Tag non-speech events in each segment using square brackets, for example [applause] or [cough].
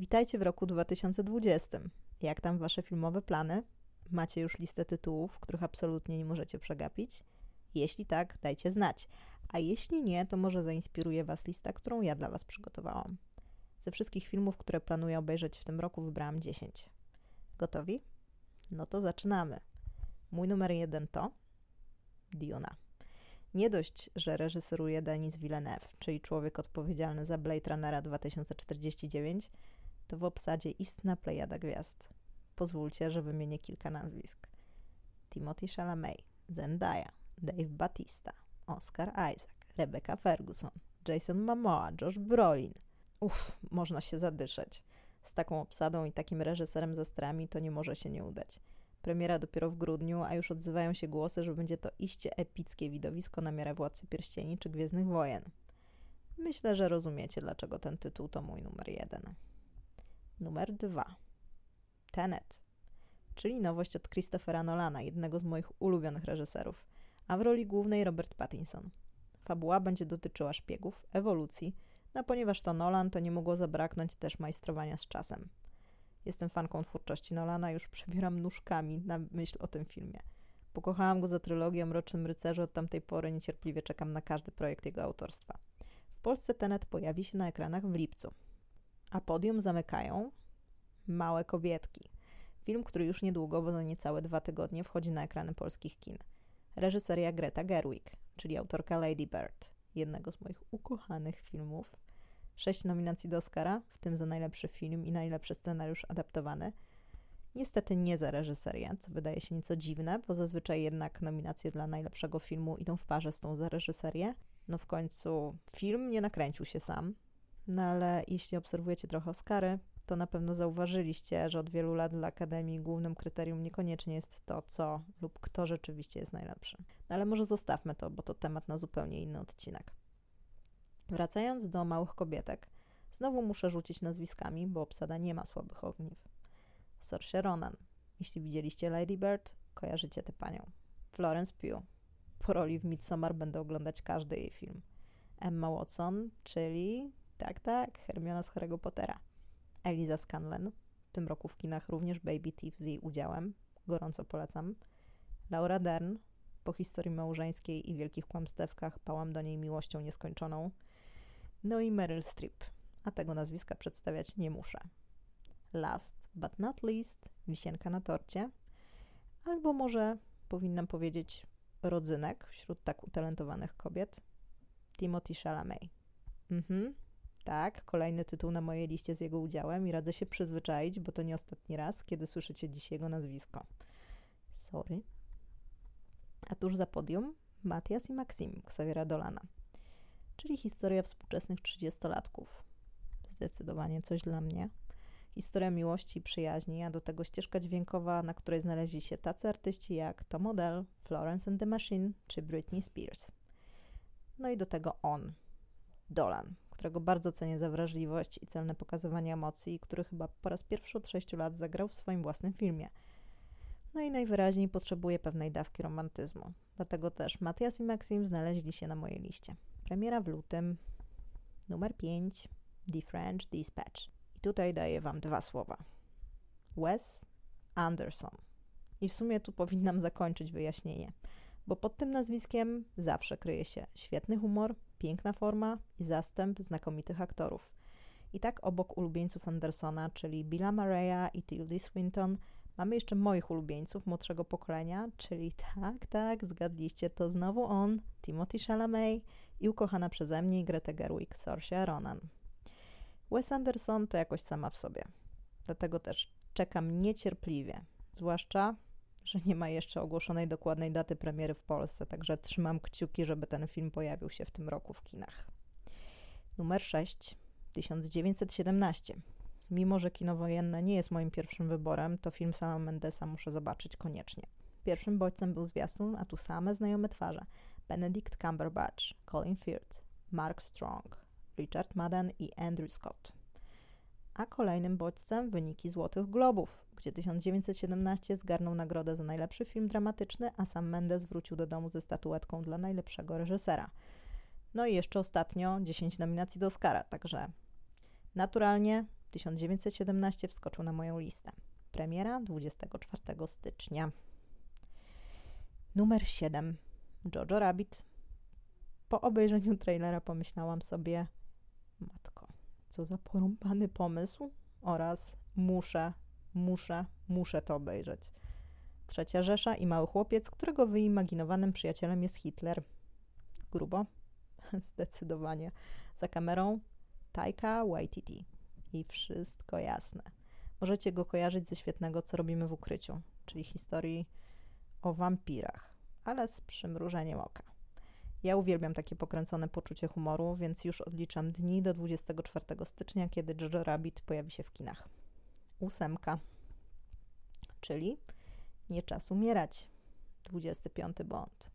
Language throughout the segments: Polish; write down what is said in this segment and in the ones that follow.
Witajcie w roku 2020. Jak tam wasze filmowe plany? Macie już listę tytułów, których absolutnie nie możecie przegapić? Jeśli tak, dajcie znać. A jeśli nie, to może zainspiruje was lista, którą ja dla was przygotowałam. Ze wszystkich filmów, które planuję obejrzeć w tym roku, wybrałam 10. Gotowi? No to zaczynamy. Mój numer jeden to Diona. Nie dość, że reżyseruje Denis Villeneuve, czyli człowiek odpowiedzialny za Blade Runnera 2049, to w obsadzie istna plejada gwiazd. Pozwólcie, że wymienię kilka nazwisk. Timothy Chalamet, Zendaya, Dave Batista, Oscar Isaac, Rebecca Ferguson, Jason Momoa, Josh Brolin. Uff, można się zadyszeć. Z taką obsadą i takim reżyserem ze strami to nie może się nie udać. Premiera dopiero w grudniu, a już odzywają się głosy, że będzie to iście epickie widowisko na miarę Władcy Pierścieni czy Gwiezdnych Wojen. Myślę, że rozumiecie, dlaczego ten tytuł to mój numer jeden. Numer dwa. Tenet, czyli nowość od Christophera Nolana, jednego z moich ulubionych reżyserów, a w roli głównej Robert Pattinson. Fabuła będzie dotyczyła szpiegów, ewolucji, no ponieważ to Nolan, to nie mogło zabraknąć też majstrowania z czasem. Jestem fanką twórczości Nolana, już przebieram nóżkami na myśl o tym filmie. Pokochałam go za trylogię Mrocznym Rycerzu, od tamtej pory niecierpliwie czekam na każdy projekt jego autorstwa. W Polsce Tenet pojawi się na ekranach w lipcu. A podium zamykają Małe Kobietki. Film, który już niedługo, bo za niecałe dwa tygodnie, wchodzi na ekrany polskich kin. Reżyseria Greta Gerwig, czyli autorka Lady Bird, jednego z moich ukochanych filmów. Sześć nominacji do Oscara, w tym za najlepszy film i najlepszy scenariusz adaptowany. Niestety nie za reżyserię, co wydaje się nieco dziwne, bo zazwyczaj jednak nominacje dla najlepszego filmu idą w parze z tą za reżyserię. No w końcu film nie nakręcił się sam, no ale jeśli obserwujecie trochę Oscary, to na pewno zauważyliście, że od wielu lat dla Akademii głównym kryterium niekoniecznie jest to, co lub kto rzeczywiście jest najlepszy. No ale może zostawmy to, bo to temat na zupełnie inny odcinek. Wracając do małych kobietek, znowu muszę rzucić nazwiskami, bo obsada nie ma słabych ogniw. Saoirse Ronan. Jeśli widzieliście Lady Bird, kojarzycie tę panią. Florence Pugh. Po roli w Midsommar będę oglądać każdy jej film. Emma Watson, czyli tak, tak, Hermiona z Harry'ego Pottera. Eliza Scanlen, w tym roku w kinach również Baby Thief z jej udziałem, gorąco polecam. Laura Dern, po historii małżeńskiej i wielkich kłamstewkach pałam do niej miłością nieskończoną. No i Meryl Streep, a tego nazwiska przedstawiać nie muszę. Last but not least, wisienka na torcie, albo może powinnam powiedzieć rodzynek wśród tak utalentowanych kobiet, Timothy Chalamet. Mhm, tak, kolejny tytuł na mojej liście z jego udziałem i radzę się przyzwyczaić, bo to nie ostatni raz, kiedy słyszycie dziś jego nazwisko. Sorry. A tuż za podium Matias i Maxim Xaviera Dolana, czyli historia współczesnych trzydziestolatków. Zdecydowanie coś dla mnie. Historia miłości i przyjaźni, a do tego ścieżka dźwiękowa, na której znaleźli się tacy artyści jak Tom Odell, Florence and the Machine czy Britney Spears. No i do tego on, Dolan, którego bardzo cenię za wrażliwość i celne pokazywanie emocji, który chyba po raz pierwszy od sześciu lat zagrał w swoim własnym filmie. No i najwyraźniej potrzebuje pewnej dawki romantyzmu. Dlatego też Matias i Maxim znaleźli się na mojej liście. Premiera w lutym, numer 5, The French Dispatch. I tutaj daję Wam dwa słowa. Wes Anderson. I w sumie tu powinnam zakończyć wyjaśnienie, bo pod tym nazwiskiem zawsze kryje się świetny humor, piękna forma i zastęp znakomitych aktorów. I tak obok ulubieńców Andersona, czyli Billa Murraya i Tildy Swinton, mamy jeszcze moich ulubieńców młodszego pokolenia, czyli tak, tak, zgadliście, to znowu on, Timothy Chalamet i ukochana przeze mnie Greta Gerwig, Saoirse Ronan. Wes Anderson to jakoś sama w sobie. Dlatego też czekam niecierpliwie, zwłaszcza że nie ma jeszcze ogłoszonej dokładnej daty premiery w Polsce, także trzymam kciuki, żeby ten film pojawił się w tym roku w kinach. Numer 6. 1917. Mimo, że kino wojenne nie jest moim pierwszym wyborem, to film sama Mendesa muszę zobaczyć koniecznie. Pierwszym bodźcem był zwiastun, a tu same znajome twarze. Benedict Cumberbatch, Colin Firth, Mark Strong, Richard Madden i Andrew Scott a kolejnym bodźcem wyniki Złotych Globów, gdzie 1917 zgarnął nagrodę za najlepszy film dramatyczny, a sam Mendes wrócił do domu ze statuetką dla najlepszego reżysera. No i jeszcze ostatnio 10 nominacji do Oscara, także naturalnie 1917 wskoczył na moją listę. Premiera 24 stycznia. Numer 7. Jojo Rabbit. Po obejrzeniu trailera pomyślałam sobie, matko, co za porąbany pomysł oraz muszę, muszę, muszę to obejrzeć. Trzecia Rzesza i mały chłopiec, którego wyimaginowanym przyjacielem jest Hitler. Grubo? [laughs] Zdecydowanie. Za kamerą Taika Waititi. I wszystko jasne. Możecie go kojarzyć ze świetnego Co robimy w ukryciu, czyli historii o wampirach, ale z przymrużeniem oka. Ja uwielbiam takie pokręcone poczucie humoru, więc już odliczam dni do 24 stycznia, kiedy Jojo Rabbit pojawi się w kinach. Ósemka, czyli Nie czas umierać. 25 Bond.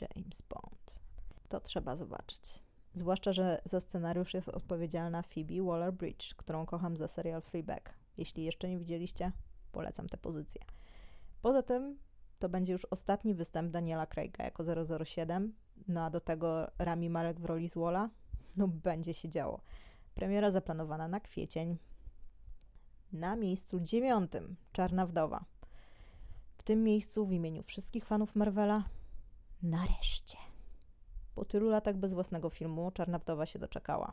James Bond. To trzeba zobaczyć. Zwłaszcza, że za scenariusz jest odpowiedzialna Phoebe Waller-Bridge, którą kocham za serial Fleabag. Jeśli jeszcze nie widzieliście, polecam tę pozycję. Poza tym to będzie już ostatni występ Daniela Craiga jako 007, no a do tego Rami Malek w roli Zwola. No będzie się działo. Premiera zaplanowana na kwiecień. Na miejscu dziewiątym Czarna Wdowa. W tym miejscu w imieniu wszystkich fanów Marvela nareszcie. Po tylu latach bez własnego filmu Czarna Wdowa się doczekała,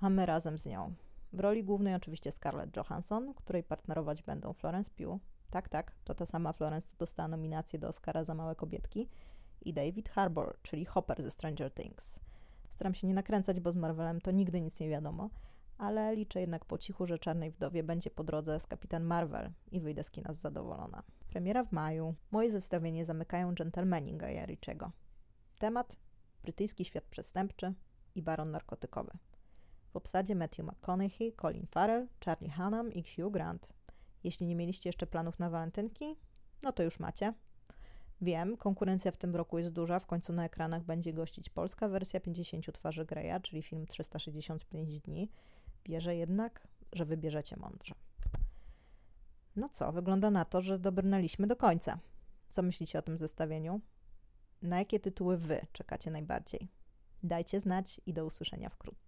a my razem z nią. W roli głównej oczywiście Scarlett Johansson, której partnerować będą Florence Pugh, tak, tak, to ta sama Florence, dostała nominację do Oscara za Małe Kobietki, i David Harbour, czyli Hopper ze Stranger Things. Staram się nie nakręcać, bo z Marvelem to nigdy nic nie wiadomo, ale liczę jednak po cichu, że Czarnej Wdowie będzie po drodze z Kapitan Marvel i wyjdę z kina zadowolona. Premiera w maju. Moje zestawienie zamykają Gentlemani Gaja Richiego. Temat brytyjski świat przestępczy i baron narkotykowy. W obsadzie Matthew McConaughey, Colin Farrell, Charlie Hunnam i Hugh Grant. Jeśli nie mieliście jeszcze planów na walentynki, no to już macie. Wiem, konkurencja w tym roku jest duża, w końcu na ekranach będzie gościć polska wersja 50 twarzy Greya, czyli film 365 dni. Wierzę jednak, że wybierzecie mądrze. No co, wygląda na to, że dobrnęliśmy do końca. Co myślicie o tym zestawieniu? Na jakie tytuły Wy czekacie najbardziej? Dajcie znać i do usłyszenia wkrótce.